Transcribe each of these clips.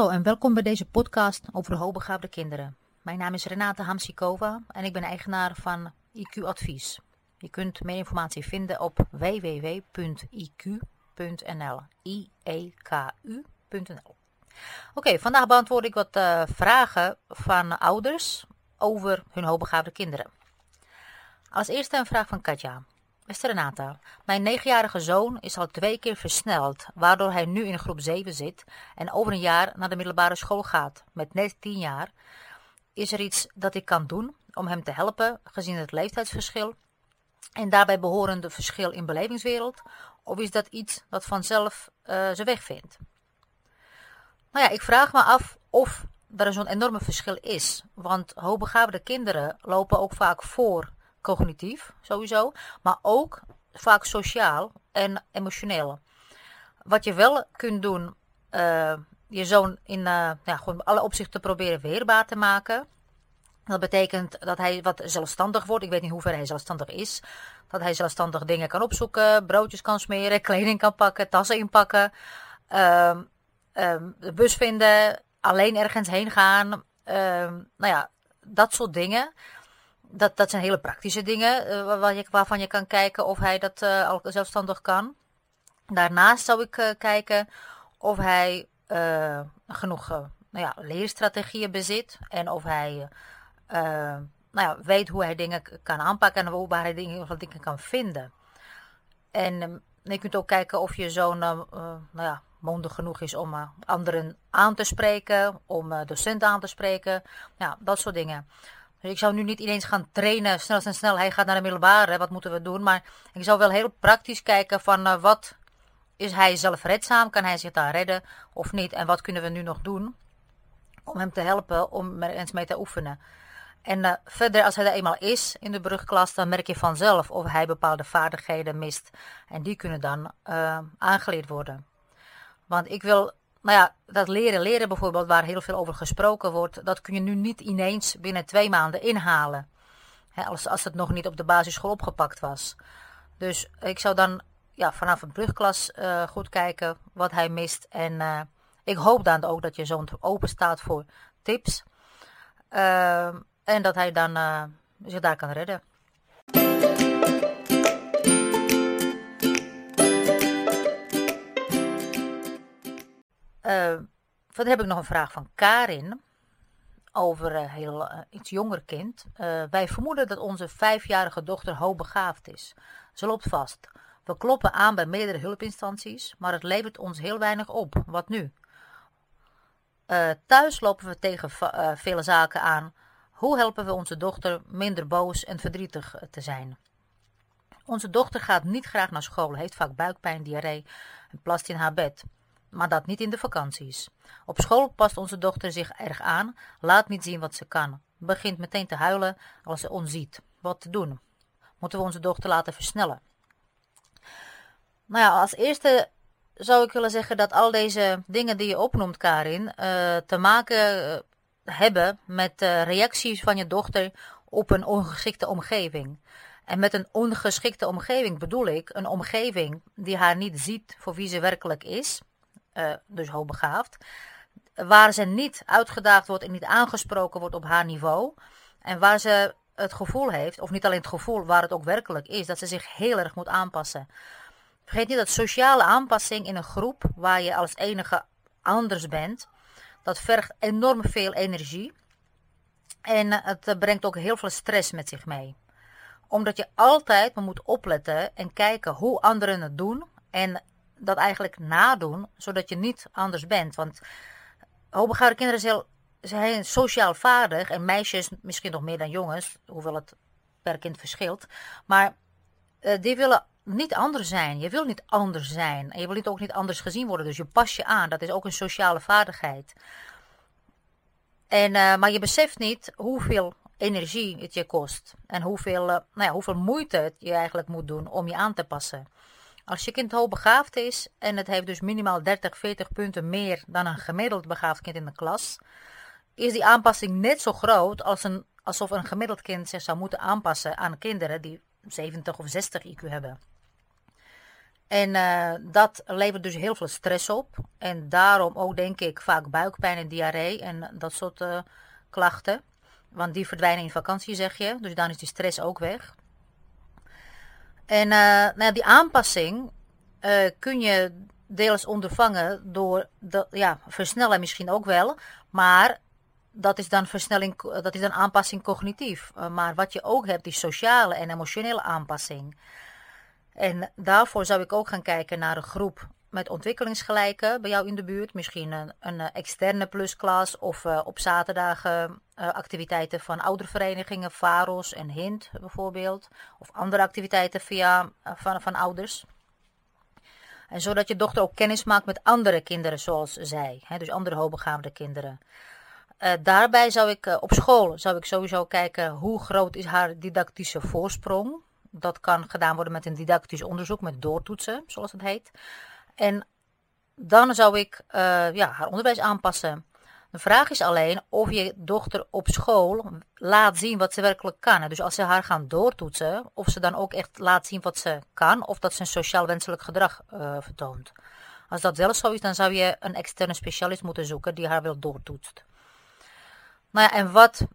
Hallo en welkom bij deze podcast over hoogbegaafde kinderen. Mijn naam is Renate Hamsikova en ik ben eigenaar van IQ Advies. Je kunt meer informatie vinden op www.iq.nl. I-E-K-U.nl. Oké, vandaag beantwoord ik wat uh, vragen van ouders over hun hoogbegaafde kinderen. Als eerste een vraag van Katja. Beste Renata, mijn negenjarige zoon is al twee keer versneld, waardoor hij nu in groep 7 zit en over een jaar naar de middelbare school gaat, met net 10 jaar. Is er iets dat ik kan doen om hem te helpen, gezien het leeftijdsverschil en daarbij behorende verschil in belevingswereld, of is dat iets dat vanzelf uh, zijn weg vindt? Nou ja, ik vraag me af of er zo'n enorme verschil is, want hoogbegaafde kinderen lopen ook vaak voor cognitief sowieso, maar ook vaak sociaal en emotioneel. Wat je wel kunt doen, uh, je zoon in ja, gewoon alle opzichten proberen weerbaar te maken. Dat betekent dat hij wat zelfstandig wordt. Ik weet niet hoe ver hij zelfstandig is. Dat hij zelfstandig dingen kan opzoeken, broodjes kan smeren, kleding kan pakken, tassen inpakken, uh, de bus vinden, alleen ergens heen gaan. Ehm, nou ja, dat soort dingen dat, dat zijn hele praktische dingen uh, waar je, waarvan je kan kijken of hij dat uh, al zelfstandig kan. Daarnaast zou ik uh, kijken of hij genoeg nou ja, leerstrategieën bezit en of hij nou ja, weet hoe hij dingen kan aanpakken en waar hij dingen, kan vinden. En um, je kunt ook kijken of je zoon nou ja, mondig genoeg is om anderen aan te spreken, om docenten aan te spreken. Dat soort dingen. Dus ik zou nu niet ineens gaan trainen, snel en snel, hij gaat naar de middelbare, wat moeten we doen? Maar ik zou wel heel praktisch kijken van uh, wat is hij zelfredzaam, kan hij zich daar redden of niet? En wat kunnen we nu nog doen om hem te helpen om er eens mee te oefenen? En uh, verder, als hij er eenmaal is in de brugklas, dan merk je vanzelf of hij bepaalde vaardigheden mist. En die kunnen dan uh, aangeleerd worden. Want ik wil nou ja, dat leren, leren bijvoorbeeld, waar heel veel over gesproken wordt, dat kun je nu niet ineens binnen twee maanden inhalen. als, als het nog niet op de basisschool opgepakt was. Dus ik zou dan ja, vanaf een brugklas uh, goed kijken wat hij mist. En uh, ik hoop dan ook dat je zo'n open staat voor tips. Uh, en dat hij dan zich daar kan redden. Verder heb ik nog een vraag van Karin over een heel uh, iets jonger kind. Wij vermoeden dat onze vijfjarige dochter hoogbegaafd is. Ze loopt vast. We kloppen aan bij meerdere hulpinstanties, maar het levert ons heel weinig op. Wat nu? thuis lopen we tegen vele zaken aan. Hoe helpen we onze dochter minder boos en verdrietig te zijn? Onze dochter gaat niet graag naar school, heeft vaak buikpijn, diarree en plast in haar bed maar dat niet in de vakanties. Op school past onze dochter zich erg aan, laat niet zien wat ze kan, begint meteen te huilen als ze ons ziet. Wat te doen? Moeten we onze dochter laten versnellen? Nou ja, als eerste zou ik willen zeggen dat al deze dingen die je opnoemt, Karin, uh, te maken uh, hebben met uh, reacties van je dochter op een ongeschikte omgeving. En met een ongeschikte omgeving bedoel ik een omgeving die haar niet ziet voor wie ze werkelijk is, uh, dus hoogbegaafd, waar ze niet uitgedaagd wordt en niet aangesproken wordt op haar niveau. En waar ze het gevoel heeft, of niet alleen het gevoel, waar het ook werkelijk is, dat ze zich heel erg moet aanpassen. Vergeet niet dat sociale aanpassing in een groep waar je als enige anders bent, dat vergt enorm veel energie. En het brengt ook heel veel stress met zich mee. Omdat je altijd moet opletten en kijken hoe anderen het doen. En dat eigenlijk nadoen, zodat je niet anders bent. Want hoogbegaafde kinderen zijn sociaal vaardig en meisjes misschien nog meer dan jongens, hoewel het per kind verschilt. Maar uh, die willen niet anders zijn. Je wil niet anders zijn. En je wil niet ook niet anders gezien worden. Dus je pas je aan. Dat is ook een sociale vaardigheid. En, uh, maar je beseft niet hoeveel energie het je kost. En hoeveel, uh, nou ja, hoeveel moeite het je eigenlijk moet doen om je aan te passen. Als je kind hoogbegaafd is en het heeft dus minimaal 30, 40 punten meer dan een gemiddeld begaafd kind in de klas, is die aanpassing net zo groot als een, alsof een gemiddeld kind zich zou moeten aanpassen aan kinderen die 70 of 60 IQ hebben. En uh, dat levert dus heel veel stress op. En daarom ook denk ik vaak buikpijn en diarree en dat soort uh, klachten. Want die verdwijnen in vakantie, zeg je. Dus dan is die stress ook weg. En uh, nou die aanpassing kun je deels ondervangen door ja, versnellen misschien ook wel. Maar dat is dan versnelling, dat is dan aanpassing cognitief. maar wat je ook hebt, is sociale en emotionele aanpassing. En daarvoor zou ik ook gaan kijken naar een groep met ontwikkelingsgelijken bij jou in de buurt. Misschien een, een externe plusklas of uh, op zaterdagen uh, activiteiten van ouderverenigingen, VAROS en HINT bijvoorbeeld. Of andere activiteiten via, van, van ouders. En zodat je dochter ook kennis maakt met andere kinderen zoals zij. Hè, dus andere hoogbegaafde kinderen. daarbij zou ik op school zou ik sowieso kijken hoe groot is haar didactische voorsprong. Dat kan gedaan worden met een didactisch onderzoek, met doortoetsen, zoals het heet. En dan zou ik uh, ja, haar onderwijs aanpassen. De vraag is alleen of je dochter op school laat zien wat ze werkelijk kan. Dus als ze haar gaan doortoetsen, of ze dan ook echt laat zien wat ze kan, of dat ze een sociaal wenselijk gedrag uh, vertoont. Als dat wel zo is, dan zou je een externe specialist moeten zoeken die haar wel doortoetst. Nou ja, en wat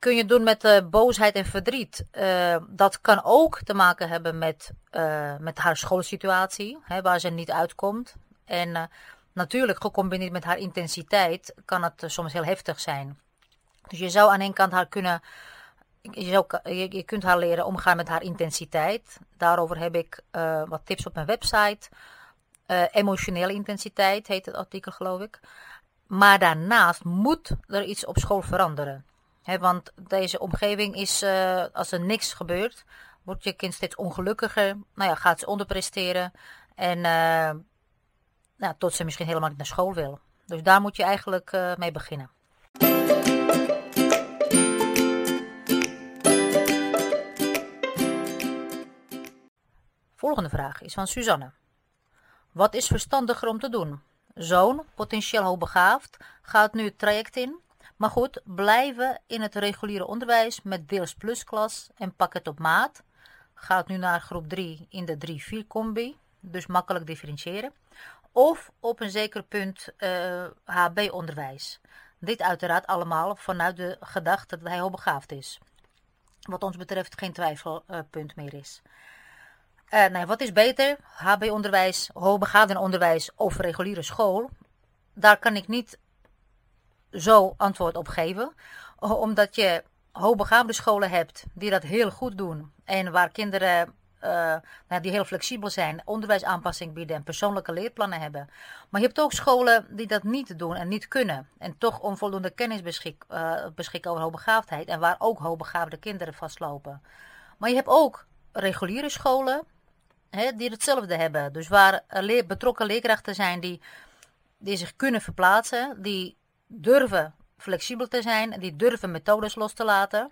kun je doen met uh, boosheid en verdriet. Uh, dat kan ook te maken hebben met, uh, met haar schoolsituatie, hè, waar ze niet uitkomt. En natuurlijk, gecombineerd met haar intensiteit, kan het soms heel heftig zijn. Dus je zou aan een kant haar kunnen. Je, zou, je, je kunt haar leren omgaan met haar intensiteit. Daarover heb ik wat tips op mijn website. emotionele intensiteit heet het artikel, geloof ik. Maar daarnaast moet er iets op school veranderen want deze omgeving is, uh, als er niks gebeurt, wordt je kind steeds ongelukkiger. Nou ja, gaat ze onderpresteren. En uh, nou, tot ze misschien helemaal niet naar school wil. Dus daar moet je eigenlijk uh, mee beginnen. Volgende vraag is van Suzanne. Wat is verstandiger om te doen? Zoon, potentieel hoogbegaafd, gaat nu het traject in maar goed, blijven in het reguliere onderwijs met deels plusklas en pakket op maat. Gaat nu naar groep 3 in de 3-4 combi, dus makkelijk differentiëren. Of op een zeker punt uh, eh, HB-onderwijs. Dit uiteraard allemaal vanuit de gedachte dat hij hoogbegaafd is. Wat ons betreft geen twijfelpunt meer is. Uh, wat is beter? HB-onderwijs, onderwijs of reguliere school? Daar kan ik niet zo antwoord op geven. Omdat je hoogbegaafde scholen hebt die dat heel goed doen. En waar kinderen uh, nou, die heel flexibel zijn, onderwijsaanpassing bieden en persoonlijke leerplannen hebben. Maar je hebt ook scholen die dat niet doen en niet kunnen. En toch onvoldoende kennis beschik, uh, beschikken over hoogbegaafdheid. En waar ook hoogbegaafde kinderen vastlopen. Maar je hebt ook reguliere scholen hè, die hetzelfde hebben. Dus waar betrokken leerkrachten zijn die, die zich kunnen verplaatsen. Die durven flexibel te zijn, die durven methodes los te laten.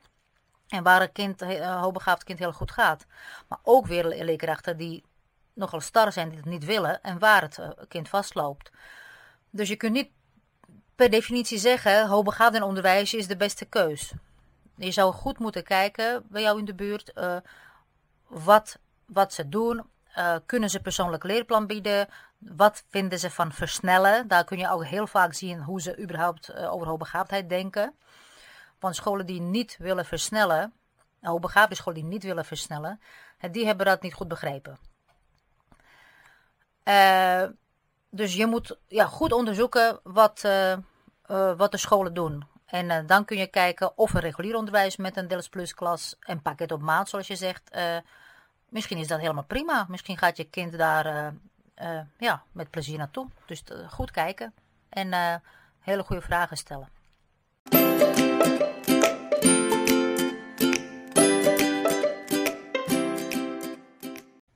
En waar een kind, een eh, hoogbegaafd kind heel goed gaat. Maar ook weer leerkrachten die nogal star zijn, die het niet willen en waar het eh, kind vastloopt. Dus je kunt niet per definitie zeggen, hoogbegaafd in onderwijs is de beste keus. Je zou goed moeten kijken bij jou in de buurt uh, wat, wat ze doen, kunnen ze persoonlijk leerplan bieden? Wat vinden ze van versnellen? Daar kun je ook heel vaak zien hoe ze überhaupt uh, over hoogbegaafdheid denken. Want scholen die niet willen versnellen, hoogbegaafde scholen die niet willen versnellen, die hebben dat niet goed begrepen. Dus je moet ja, goed onderzoeken wat, wat de scholen doen. En dan kun je kijken of een regulier onderwijs met een deels plus klas en pakket op maat, zoals je zegt, misschien is dat helemaal prima. Misschien gaat je kind daar uh, ja, met plezier naartoe. Dus uh, goed kijken en hele goede vragen stellen.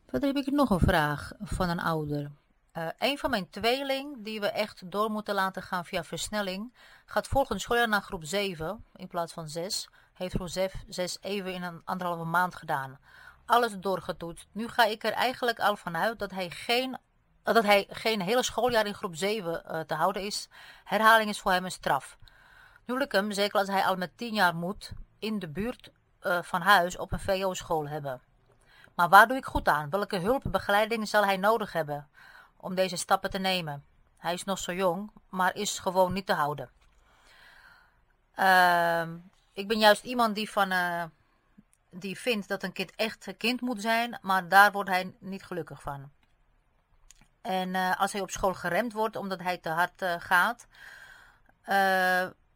Verder heb ik nog een vraag van een ouder. Uh, een van mijn tweeling, die we echt door moeten laten gaan via versnelling, gaat volgend schooljaar naar groep 7 in plaats van 6. Heeft groep 6 even in een anderhalve maand gedaan alles doorgetoetst. Nu ga ik er eigenlijk al vanuit dat hij geen, dat hij geen hele schooljaar in groep 7 uh, eh, te houden is. Herhaling is voor hem een straf. Nu wil ik hem, zeker als hij al met 10 jaar moet, in de buurt uh, van huis op een VO-school hebben. Maar waar doe ik goed aan? Welke hulp en begeleiding zal hij nodig hebben om deze stappen te nemen? Hij is nog zo jong, maar is gewoon niet te houden. Ehm, ik ben juist iemand die, van, uh, die vindt dat een kind echt een kind moet zijn, maar daar wordt hij niet gelukkig van. En uh, als hij op school geremd wordt omdat hij te hard uh, gaat,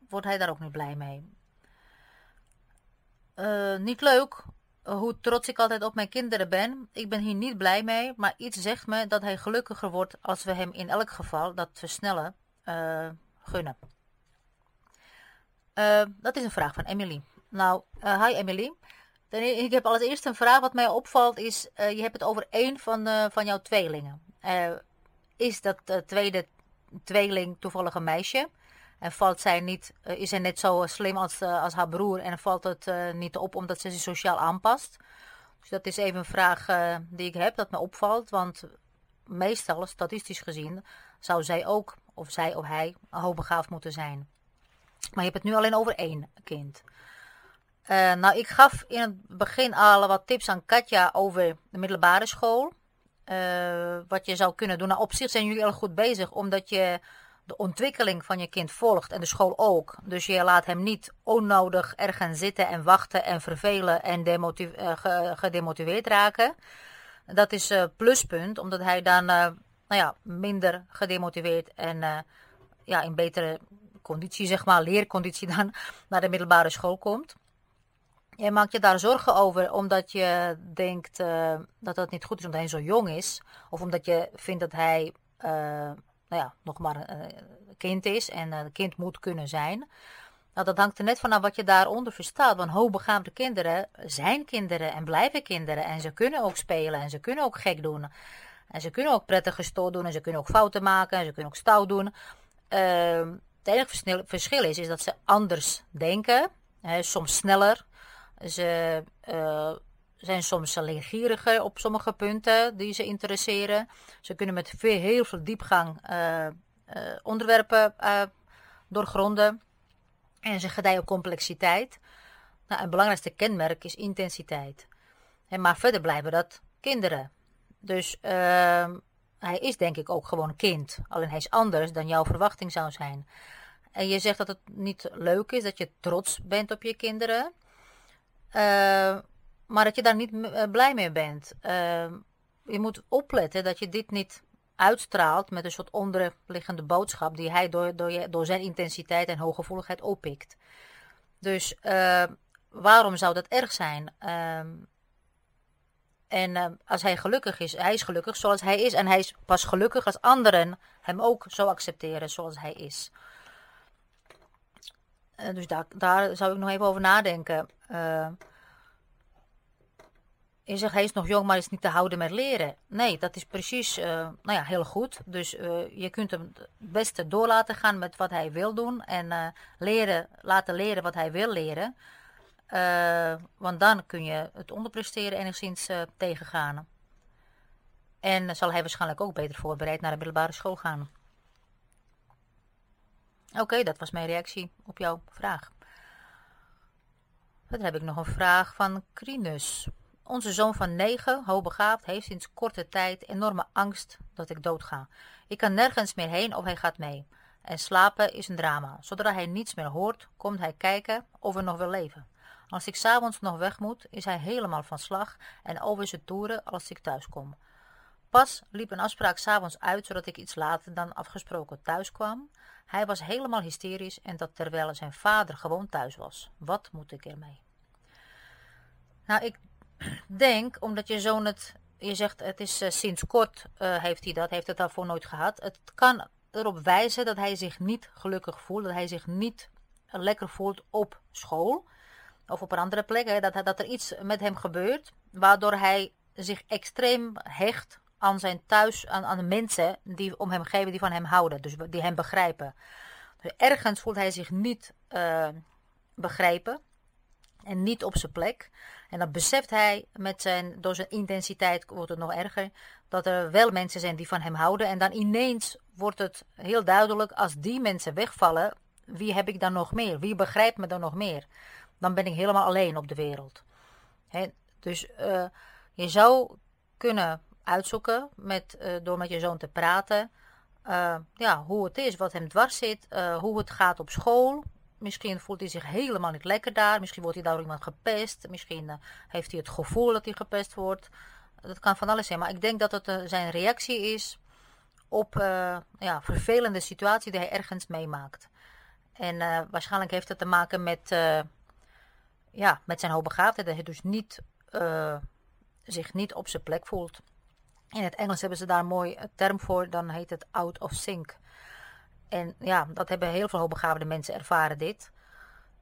wordt hij daar ook niet blij mee. niet leuk hoe trots ik altijd op mijn kinderen ben. Ik ben hier niet blij mee, maar iets zegt me dat hij gelukkiger wordt als we hem in elk geval dat versnellen gunnen. Dat is een vraag van Emily. Nou, hi Emily. Ik heb als eerste een vraag wat mij opvalt is, je hebt het over één van, van jouw tweelingen. Is dat tweede tweeling toevallig een meisje? En valt zij niet, is zij net zo slim als, als haar broer en valt het niet op omdat ze zich sociaal aanpast? Dus dat is even een vraag die ik heb, dat me opvalt. Want meestal, statistisch gezien, zou zij ook, of zij of hij, hoogbegaafd moeten zijn. Maar je hebt het nu alleen over één kind. Uh, nou, ik gaf in het begin al wat tips aan Katja over de middelbare school. Uh, wat je zou kunnen doen. Nou, op zich zijn jullie al goed bezig, omdat je de ontwikkeling van je kind volgt en de school ook. Dus je laat hem niet onnodig ergens zitten en wachten en vervelen en uh, gedemotiveerd raken. Dat is uh, pluspunt, omdat hij dan nou ja, minder gedemotiveerd en ja, in betere conditie, zeg maar, leerconditie dan naar de middelbare school komt. Jij maakt je daar zorgen over omdat je denkt uh, dat dat niet goed is omdat hij zo jong is. Of omdat je vindt dat hij uh, nou ja, nog maar een kind is en een kind moet kunnen zijn. Nou, dat hangt er net vanaf wat je daaronder verstaat. Want hoogbegaafde kinderen zijn kinderen en blijven kinderen. En ze kunnen ook spelen en ze kunnen ook gek doen. En ze kunnen ook prettige stoel doen en ze kunnen ook fouten maken en ze kunnen ook stout doen. Uh, het enige verschil is, is dat ze anders denken, hè, soms sneller. Ze uh, zijn soms leergieriger op sommige punten die ze interesseren. Ze kunnen met veel, heel veel diepgang uh, uh, onderwerpen doorgronden. En ze gedijen op complexiteit. Nou, het belangrijkste kenmerk is intensiteit. En maar verder blijven dat kinderen. Dus ehm, hij is denk ik ook gewoon een kind. Alleen hij is anders dan jouw verwachting zou zijn. En je zegt dat het niet leuk is, dat je trots bent op je kinderen. Uh, maar dat je daar niet eh, blij mee bent. Uh, je moet opletten dat je dit niet uitstraalt met een soort onderliggende boodschap die hij door, door, door zijn intensiteit en hooggevoeligheid oppikt. Dus waarom zou dat erg zijn? Ehm, en als hij gelukkig is, hij is gelukkig zoals hij is. En hij is pas gelukkig als anderen hem ook zo accepteren zoals hij is. Uh, dus daar, daar zou ik nog even over nadenken. Uh, je zegt hij is nog jong, maar is niet te houden met leren. Nee, dat is precies uh, nou ja, heel goed. Dus je kunt hem het beste door laten gaan met wat hij wil doen. En leren, laten leren wat hij wil leren. want dan kun je het onderpresteren enigszins tegengaan. En zal hij waarschijnlijk ook beter voorbereid naar de middelbare school gaan. Oké, dat was mijn reactie op jouw vraag. Dan heb ik nog een vraag van Crinus. Onze zoon van 9, hoogbegaafd, heeft sinds korte tijd enorme angst dat ik doodga. Ik kan nergens meer heen of hij gaat mee. En slapen is een drama. Zodra hij niets meer hoort, komt hij kijken of we nog wil leven. Als ik s'avonds nog weg moet, is hij helemaal van slag en over zijn toeren als ik thuis kom. Pas liep een afspraak s'avonds uit, zodat ik iets later dan afgesproken thuis kwam. Hij was helemaal hysterisch en dat terwijl zijn vader gewoon thuis was. Wat moet ik ermee? Nou, ik denk, omdat je zoon het, je zegt het is uh, sinds kort uh, heeft hij dat, heeft het daarvoor nooit gehad. Het kan erop wijzen dat hij zich niet gelukkig voelt, dat hij zich niet lekker voelt op school of op een andere plek. Hè, dat, dat er iets met hem gebeurt, waardoor hij zich extreem hecht aan zijn thuis, aan, aan de mensen die om hem geven, die van hem houden, dus die hem begrijpen. Dus ergens voelt hij zich niet uh, begrepen en niet op zijn plek. En dan beseft hij met zijn, door zijn intensiteit wordt het nog erger, dat er wel mensen zijn die van hem houden. En dan ineens wordt het heel duidelijk, als die mensen wegvallen, wie heb ik dan nog meer? Wie begrijpt me dan nog meer? Dan ben ik helemaal alleen op de wereld. Dus uh, Je zou kunnen uitzoeken met, uh, door met je zoon te praten. Uh, ja, hoe het is, wat hem dwars zit, uh, hoe het gaat op school. Misschien voelt hij zich helemaal niet lekker daar. Misschien wordt hij daar iemand gepest. Misschien heeft hij het gevoel dat hij gepest wordt. Dat kan van alles zijn. Maar ik denk dat het zijn reactie is op ja, vervelende situatie die hij ergens meemaakt. En waarschijnlijk heeft het te maken met, ja, met zijn hoogbegaafdheid. Dat hij dus niet, zich niet op zijn plek voelt. In het Engels hebben ze daar een mooi term voor, dan heet het out of sync. En ja, dat hebben heel veel hoogbegaafde mensen ervaren dit.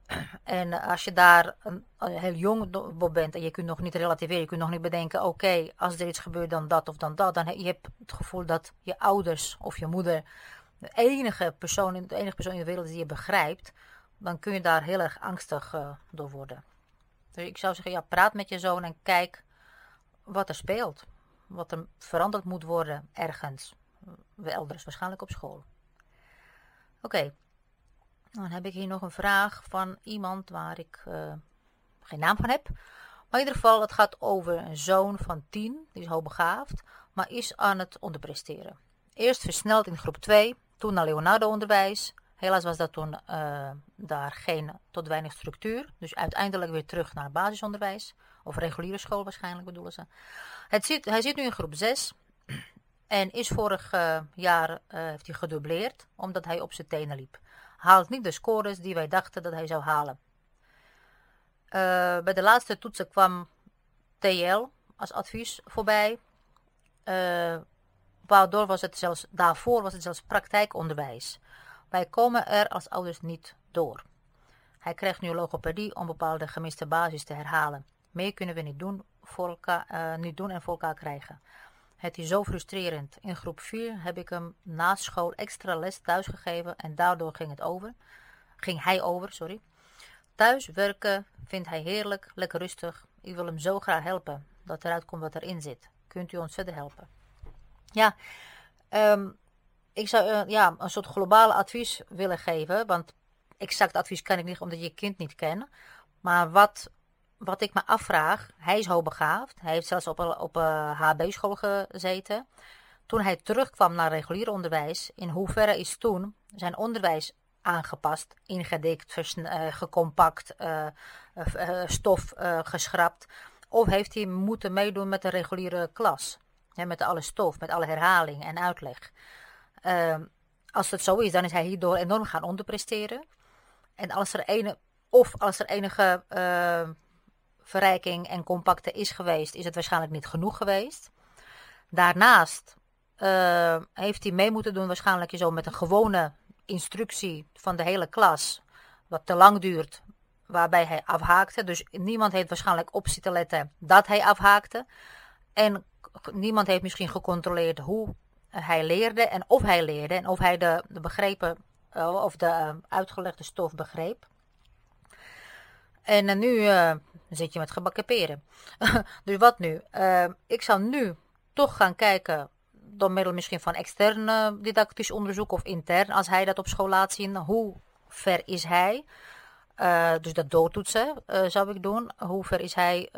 En als je daar een, heel jong bent en je kunt nog niet relativeren, je kunt nog niet bedenken, oké, als er iets gebeurt dan dat of dan dat, dan heb je het gevoel dat je ouders of je moeder de enige persoon, de enige persoon in de wereld die je begrijpt, dan kun je daar heel erg angstig uh, door worden. Dus ik zou zeggen, ja, praat met je zoon en kijk wat er speelt wat er veranderd moet worden ergens. Elders, waarschijnlijk op school. Oké, dan heb ik hier nog een vraag van iemand waar ik uh, geen naam van heb. Maar in ieder geval, het gaat over een zoon van 10, die is hoogbegaafd, maar is aan het onderpresteren. Eerst versneld in groep 2, toen naar Leonardo onderwijs. Helaas was dat toen uh, daar geen tot weinig structuur. Dus uiteindelijk weer terug naar basisonderwijs. Of reguliere school waarschijnlijk bedoelen ze. Het zit, hij zit nu in groep 6. En is vorig uh, jaar uh, heeft hij gedubleerd. Omdat hij op zijn tenen liep. Haalt niet de scores die wij dachten dat hij zou halen. bij de laatste toetsen kwam TL als advies voorbij. waardoor was het zelfs, daarvoor was het zelfs praktijkonderwijs. Wij komen er als ouders niet door. Hij krijgt nu logopedie om bepaalde gemiste basis te herhalen. Meer kunnen we niet doen, voor uh, niet doen en voor elkaar krijgen. Het is zo frustrerend. In groep 4 heb ik hem na school extra les thuis gegeven en daardoor ging, het over. ging hij over. Sorry. Thuis werken vindt hij heerlijk, lekker rustig. Ik wil hem zo graag helpen dat eruit komt wat erin zit. Kunt u ons verder helpen? Ja, um, ik zou uh, ja, een soort globale advies willen geven. Want exact advies kan ik niet, omdat je je kind niet kent. Maar wat, wat ik me afvraag, hij is hoogbegaafd. Hij heeft zelfs op op HB-school gezeten. Toen hij terugkwam naar regulier onderwijs, in hoeverre is toen zijn onderwijs aangepast, ingedikt, uh, gecompact, uh, stof geschrapt? Of heeft hij moeten meedoen met de reguliere klas? met alle stof, met alle herhaling en uitleg. Uh, als het zo is, dan is hij hierdoor enorm gaan onderpresteren. En als er, ene, of als er enige uh, verrijking en compacte is geweest, is het waarschijnlijk niet genoeg geweest. Daarnaast uh, heeft hij mee moeten doen, waarschijnlijk zo met een gewone instructie van de hele klas, wat te lang duurt, waarbij hij afhaakte. Dus niemand heeft waarschijnlijk op zitten letten dat hij afhaakte. En niemand heeft misschien gecontroleerd hoe hij leerde en of hij leerde en of hij de, de begrepen uh, of de uh, uitgelegde stof begreep. En uh, nu zit je met gebakken peren. dus wat nu? ik zou nu toch gaan kijken door middel misschien van extern didactisch onderzoek of intern, als hij dat op school laat zien, hoe ver is hij? dus dat doortoetsen zou ik doen. Hoe ver is hij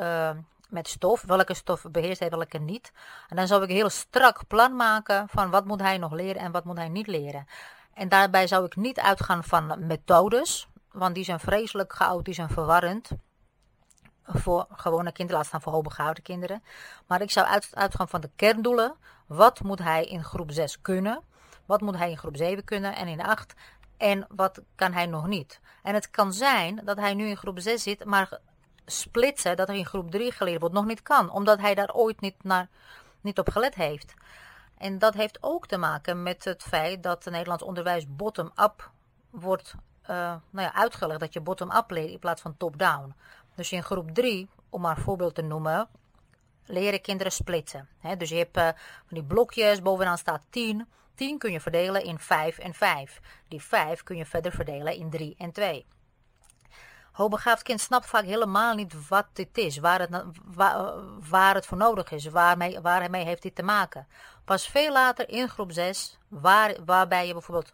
met stof, welke stof beheerst hij, welke niet. En dan zou ik een heel strak plan maken van wat moet hij nog leren en wat moet hij niet leren. En daarbij zou ik niet uitgaan van methodes, want die zijn vreselijk chaotisch en verwarrend. Voor gewone kinderen, laat staan voor hoogbegaafde kinderen. Maar ik zou uitgaan van de kerndoelen. Wat moet hij in groep 6 kunnen? Wat moet hij in groep 7 kunnen en in 8? En wat kan hij nog niet? En het kan zijn dat hij nu in groep 6 zit, maar splitsen dat er in groep 3 geleerd wordt nog niet kan. Omdat hij daar ooit niet, naar, niet op gelet heeft. En dat heeft ook te maken met het feit dat het Nederlands onderwijs bottom-up wordt uh, nou ja, uitgelegd. Dat je bottom-up leert in plaats van top-down. Dus in groep 3, om maar een voorbeeld te noemen, leren kinderen splitsen. dus je hebt uh, van die blokjes, bovenaan staat 10. 10 kun je verdelen in 5 en 5. Die 5 kun je verder verdelen in 3 en 2 hoogbegaafd kind snapt vaak helemaal niet wat dit is, waar het, waar het voor nodig is, waarmee, waarmee heeft dit te maken. Pas veel later in groep 6, waar, waarbij je bijvoorbeeld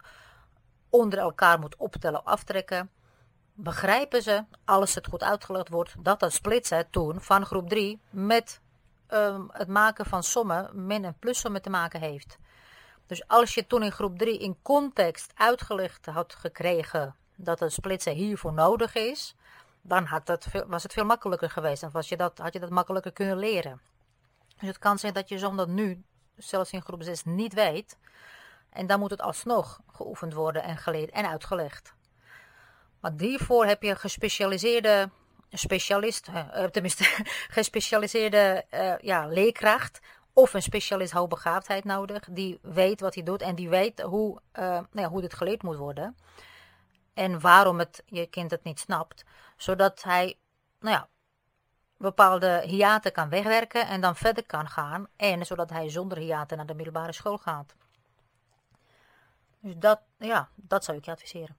onder elkaar moet optellen of aftrekken, begrijpen ze, als het goed uitgelegd wordt, dat dat splitsen toen van groep 3 met ehm, het maken van sommen, min- en plussommen te maken heeft. Dus als je toen in groep 3 in context uitgelegd had gekregen dat een splitsen hiervoor nodig is, dan had dat was het veel makkelijker geweest. Dan was je dat, had je dat makkelijker kunnen leren. Dus het kan zijn dat je zonder nu, zelfs in groep 6, niet weet. En dan moet het alsnog geoefend worden en geleerd en uitgelegd. Maar hiervoor heb je gespecialiseerde specialist, uh, tenminste gespecialiseerde uh, ja, leerkracht of een specialist hoogbegaafdheid nodig. Die weet wat hij doet en die weet hoe, uh, nou ja, hoe dit geleerd moet worden. En waarom het, je kind het niet snapt. Zodat hij nou ja, bepaalde hiaten kan wegwerken en dan verder kan gaan. En zodat hij zonder hiaten naar de middelbare school gaat. Dus dat, ja, dat zou ik je adviseren.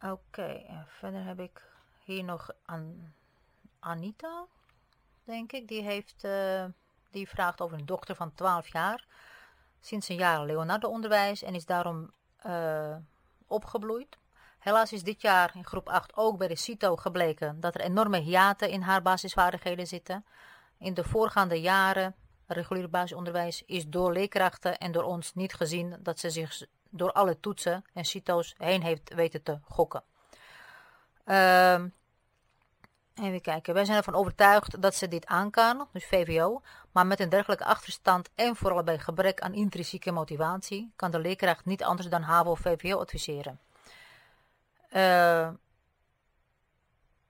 Oké, en verder heb ik hier nog An Anita, denk ik. Die, heeft, uh, die vraagt over een dochter van 12 jaar. Sinds een jaar Leonardo-onderwijs en is daarom uh, opgebloeid. Helaas is dit jaar in groep 8 ook bij de CITO gebleken dat er enorme hiaten in haar basisvaardigheden zitten. In de voorgaande jaren, reguliere basisonderwijs, is door leerkrachten en door ons niet gezien dat ze zich door alle toetsen en CITO's heen heeft weten te gokken. Uh, even kijken, wij zijn ervan overtuigd dat ze dit aan kan, dus VWO, maar met een dergelijke achterstand en vooral bij gebrek aan intrinsieke motivatie kan de leerkracht niet anders dan HAVO of VWO adviseren. Uh,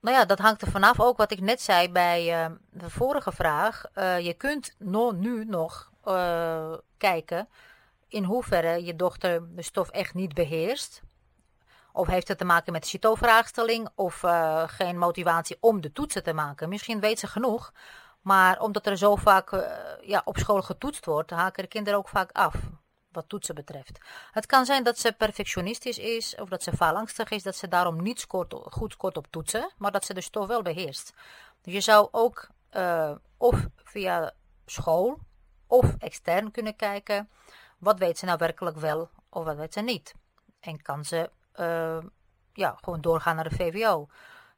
nou ja, dat hangt er vanaf ook wat ik net zei bij uh, de vorige vraag. Uh, je kunt no, nu nog kijken in hoeverre je dochter de stof echt niet beheerst. Of heeft het te maken met CITO-vraagstelling of geen motivatie om de toetsen te maken. Misschien weet ze genoeg, maar omdat er zo vaak ja, op school getoetst wordt, haken de kinderen ook vaak af. Wat toetsen betreft. Het kan zijn dat ze perfectionistisch is of dat ze faalangstig is, dat ze daarom niet scoort, goed scoort op toetsen, maar dat ze de stof wel beheerst. Dus je zou ook uh, of via school of extern kunnen kijken wat weet ze nou werkelijk wel of wat weet ze niet? En kan ze uh, ja, gewoon doorgaan naar de VWO?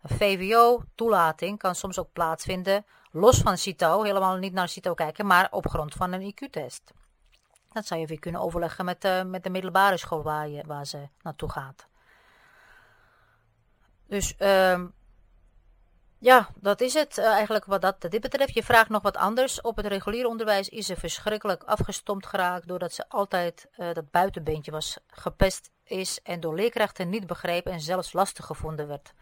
Een VWO-toelating kan soms ook plaatsvinden, los van CITO, helemaal niet naar CITO kijken, maar op grond van een IQ-test. Dat zou je weer kunnen overleggen met, uh, met de middelbare school waar, je, waar ze naartoe gaat. Dus uh, ja, dat is het uh, eigenlijk wat dat dit betreft. Je vraagt nog wat anders. Op het reguliere onderwijs is ze verschrikkelijk afgestompt geraakt doordat ze altijd uh, dat buitenbeentje was gepest is en door leerkrachten niet begrepen en zelfs lastig gevonden werd.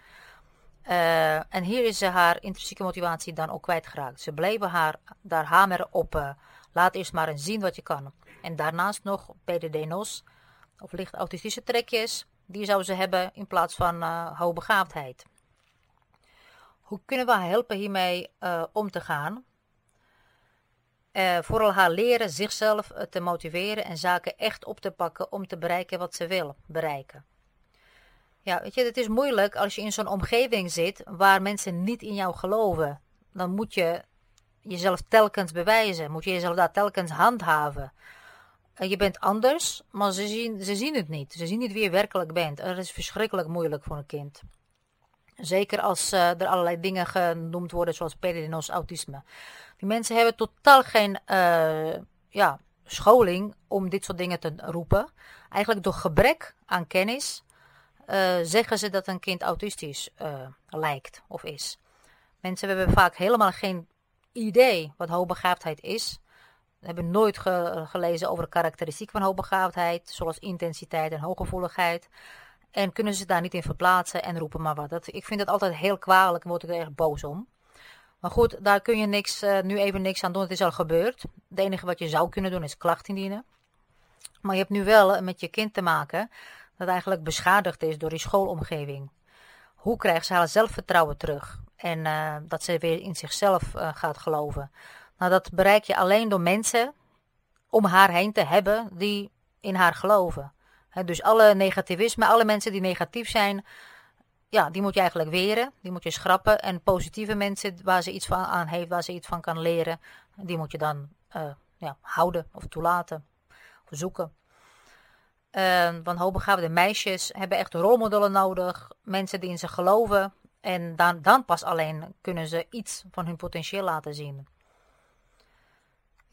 En hier is ze haar intrinsieke motivatie dan ook kwijtgeraakt. Ze bleven haar daar hameren op laat eerst maar eens zien wat je kan. En daarnaast nog PDD-NOS of licht autistische trekjes, die zou ze hebben in plaats van hoogbegaafdheid. Hoe kunnen we haar helpen hiermee uh, om te gaan? Uh, vooral haar leren zichzelf uh, te motiveren en zaken echt op te pakken om te bereiken wat ze wil bereiken. Ja, weet je, het is moeilijk als je in zo'n omgeving zit waar mensen niet in jou geloven. Dan moet je jezelf telkens bewijzen, moet je jezelf daar telkens handhaven. Je bent anders, maar ze zien, ze zien het niet. Ze zien niet wie je werkelijk bent. Dat is verschrikkelijk moeilijk voor een kind. Zeker als uh, er allerlei dingen genoemd worden, zoals PDD-NOS, autisme. Die mensen hebben totaal geen uh, ja, scholing om dit soort dingen te roepen. Eigenlijk door gebrek aan kennis uh, zeggen ze dat een kind autistisch lijkt of is. Mensen hebben vaak helemaal geen idee wat hoogbegaafdheid is. We hebben nooit ge gelezen over de karakteristiek van hoogbegaafdheid, zoals intensiteit en hooggevoeligheid. En kunnen ze daar niet in verplaatsen en roepen maar wat. Dat, ik vind het altijd heel kwalijk en word ik er echt boos om. Maar goed, daar kun je niks, uh, nu even niks aan doen. Het is al gebeurd. Het enige wat je zou kunnen doen is klacht indienen. Maar je hebt nu wel met je kind te maken dat eigenlijk beschadigd is door die schoolomgeving. Hoe krijgt ze haar zelfvertrouwen terug? En uh, dat ze weer in zichzelf uh, gaat geloven. Nou, dat bereik je alleen door mensen om haar heen te hebben die in haar geloven dus alle negativisme, alle mensen die negatief zijn, ja, die moet je eigenlijk weren. Die moet je schrappen. En positieve mensen waar ze iets van aan heeft, waar ze iets van kan leren, die moet je dan uh, ja, houden of toelaten of zoeken. Uh, want hoogbegaafde meisjes hebben echt rolmodellen nodig. Mensen die in ze geloven. En dan, dan pas alleen kunnen ze iets van hun potentieel laten zien.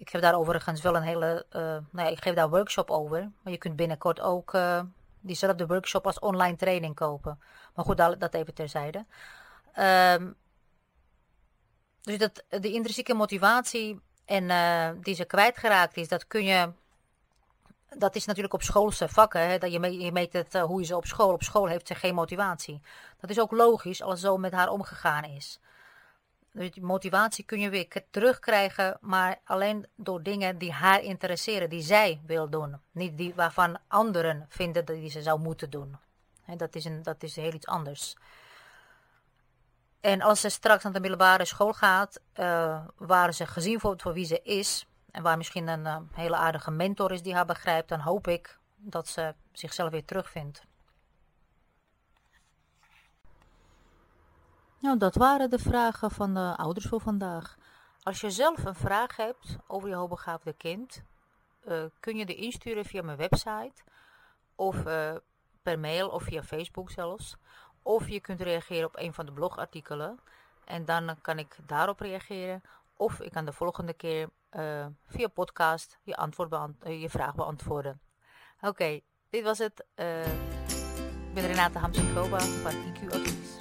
Ik heb daar overigens wel een hele. Uh, nou ja, ik geef daar workshop over. Maar je kunt binnenkort ook uh, diezelfde workshop als online training kopen. Maar goed, dat, even terzijde. Um, dus dat, de intrinsieke motivatie en uh, die ze kwijtgeraakt is, dat kun je. Dat is natuurlijk op schoolse vakken. Hè, dat je, meet, je meet het, hoe je ze op school. Op school heeft ze geen motivatie. Dat is ook logisch als zo met haar omgegaan is. Motivatie kun je weer terugkrijgen, maar alleen door dingen die haar interesseren, die zij wil doen. Niet die waarvan anderen vinden dat die ze zou moeten doen. En dat, is een, dat is heel iets anders. En als ze straks naar de middelbare school gaat, uh, waar ze gezien wordt voor wie ze is, en waar misschien een uh, hele aardige mentor is die haar begrijpt, dan hoop ik dat ze zichzelf weer terugvindt. Nou, dat waren de vragen van de ouders voor vandaag. Als je zelf een vraag hebt over je hoogbegaafde kind, uh, kun je die insturen via mijn website of uh, per mail of via Facebook zelfs. Of je kunt reageren op een van de blogartikelen en dan kan ik daarop reageren. Of ik kan de volgende keer uh, via podcast je, antwoord je vraag beantwoorden. Oké, dit was het. ik ben Renate Hamsen-Koba van IQ Advies.